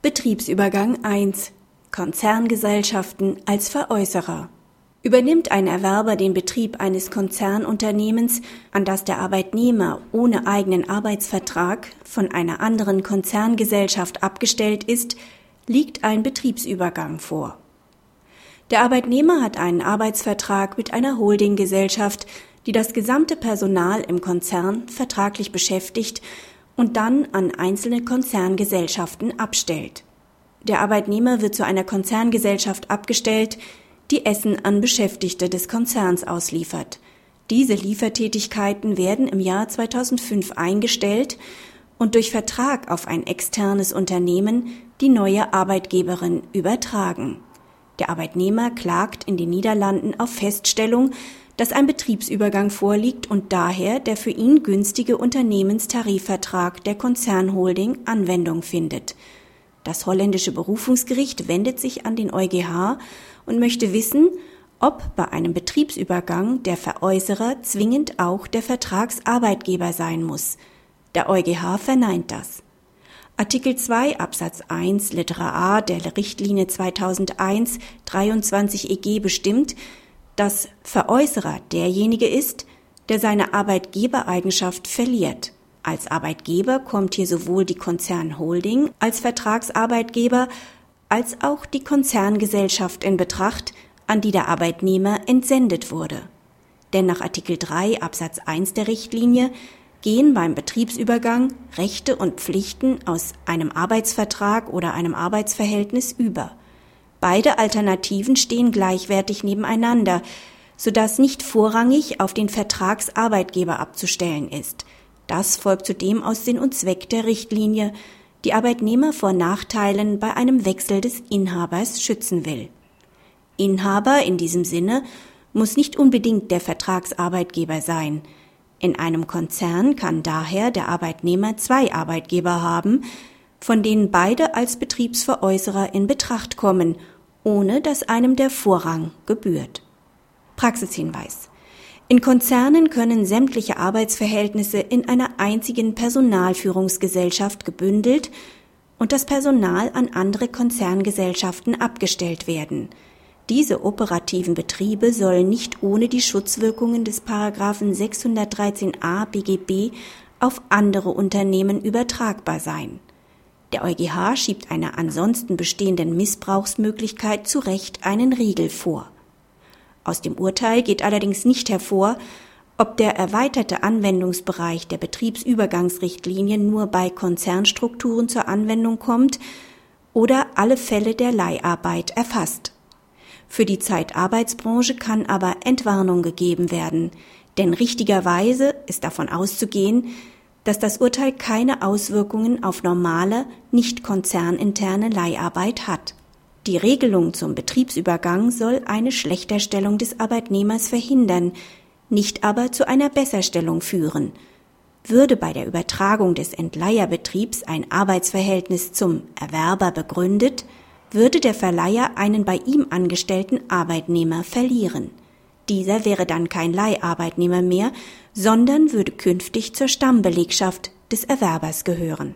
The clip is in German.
Betriebsübergang 1 Konzerngesellschaften als Veräußerer Übernimmt ein Erwerber den Betrieb eines Konzernunternehmens, an das der Arbeitnehmer ohne eigenen Arbeitsvertrag von einer anderen Konzerngesellschaft abgestellt ist, liegt ein Betriebsübergang vor. Der Arbeitnehmer hat einen Arbeitsvertrag mit einer Holdinggesellschaft, die das gesamte Personal im Konzern vertraglich beschäftigt und dann an einzelne Konzerngesellschaften abstellt. Der Arbeitnehmer wird zu einer Konzerngesellschaft abgestellt, die Essen an Beschäftigte des Konzerns ausliefert. Diese Liefertätigkeiten werden im Jahr 2005 eingestellt und durch Vertrag auf ein externes Unternehmen die neue Arbeitgeberin übertragen. Der Arbeitnehmer klagt in den Niederlanden auf Feststellung, dass ein Betriebsübergang vorliegt und daher der für ihn günstige Unternehmenstarifvertrag der Konzernholding Anwendung findet. Das holländische Berufungsgericht wendet sich an den EuGH und möchte wissen, ob bei einem Betriebsübergang der Veräußerer zwingend auch der Vertragsarbeitgeber sein muss. Der EuGH verneint das. Artikel 2 Absatz 1 Litera A der Richtlinie 2001 23 EG bestimmt, dass Veräußerer derjenige ist, der seine Arbeitgebereigenschaft verliert. Als Arbeitgeber kommt hier sowohl die Konzernholding als Vertragsarbeitgeber als auch die Konzerngesellschaft in Betracht, an die der Arbeitnehmer entsendet wurde. Denn nach Artikel 3 Absatz 1 der Richtlinie gehen beim Betriebsübergang Rechte und Pflichten aus einem Arbeitsvertrag oder einem Arbeitsverhältnis über. Beide Alternativen stehen gleichwertig nebeneinander, sodass nicht vorrangig auf den Vertragsarbeitgeber abzustellen ist. Das folgt zudem aus Sinn und Zweck der Richtlinie, die Arbeitnehmer vor Nachteilen bei einem Wechsel des Inhabers schützen will. Inhaber in diesem Sinne muss nicht unbedingt der Vertragsarbeitgeber sein. In einem Konzern kann daher der Arbeitnehmer zwei Arbeitgeber haben, von denen beide als Betriebsveräußerer in Betracht kommen, ohne dass einem der Vorrang gebührt. Praxishinweis. In Konzernen können sämtliche Arbeitsverhältnisse in einer einzigen Personalführungsgesellschaft gebündelt und das Personal an andere Konzerngesellschaften abgestellt werden. Diese operativen Betriebe sollen nicht ohne die Schutzwirkungen des Paragraphen 613a BGB auf andere Unternehmen übertragbar sein. Der EuGH schiebt einer ansonsten bestehenden Missbrauchsmöglichkeit zu Recht einen Riegel vor. Aus dem Urteil geht allerdings nicht hervor, ob der erweiterte Anwendungsbereich der Betriebsübergangsrichtlinie nur bei Konzernstrukturen zur Anwendung kommt oder alle Fälle der Leiharbeit erfasst. Für die Zeitarbeitsbranche kann aber Entwarnung gegeben werden, denn richtigerweise ist davon auszugehen, dass das Urteil keine Auswirkungen auf normale, nicht konzerninterne Leiharbeit hat. Die Regelung zum Betriebsübergang soll eine Schlechterstellung des Arbeitnehmers verhindern, nicht aber zu einer Besserstellung führen. Würde bei der Übertragung des Entleiherbetriebs ein Arbeitsverhältnis zum Erwerber begründet, würde der Verleiher einen bei ihm angestellten Arbeitnehmer verlieren. Dieser wäre dann kein Leiharbeitnehmer mehr, sondern würde künftig zur Stammbelegschaft des Erwerbers gehören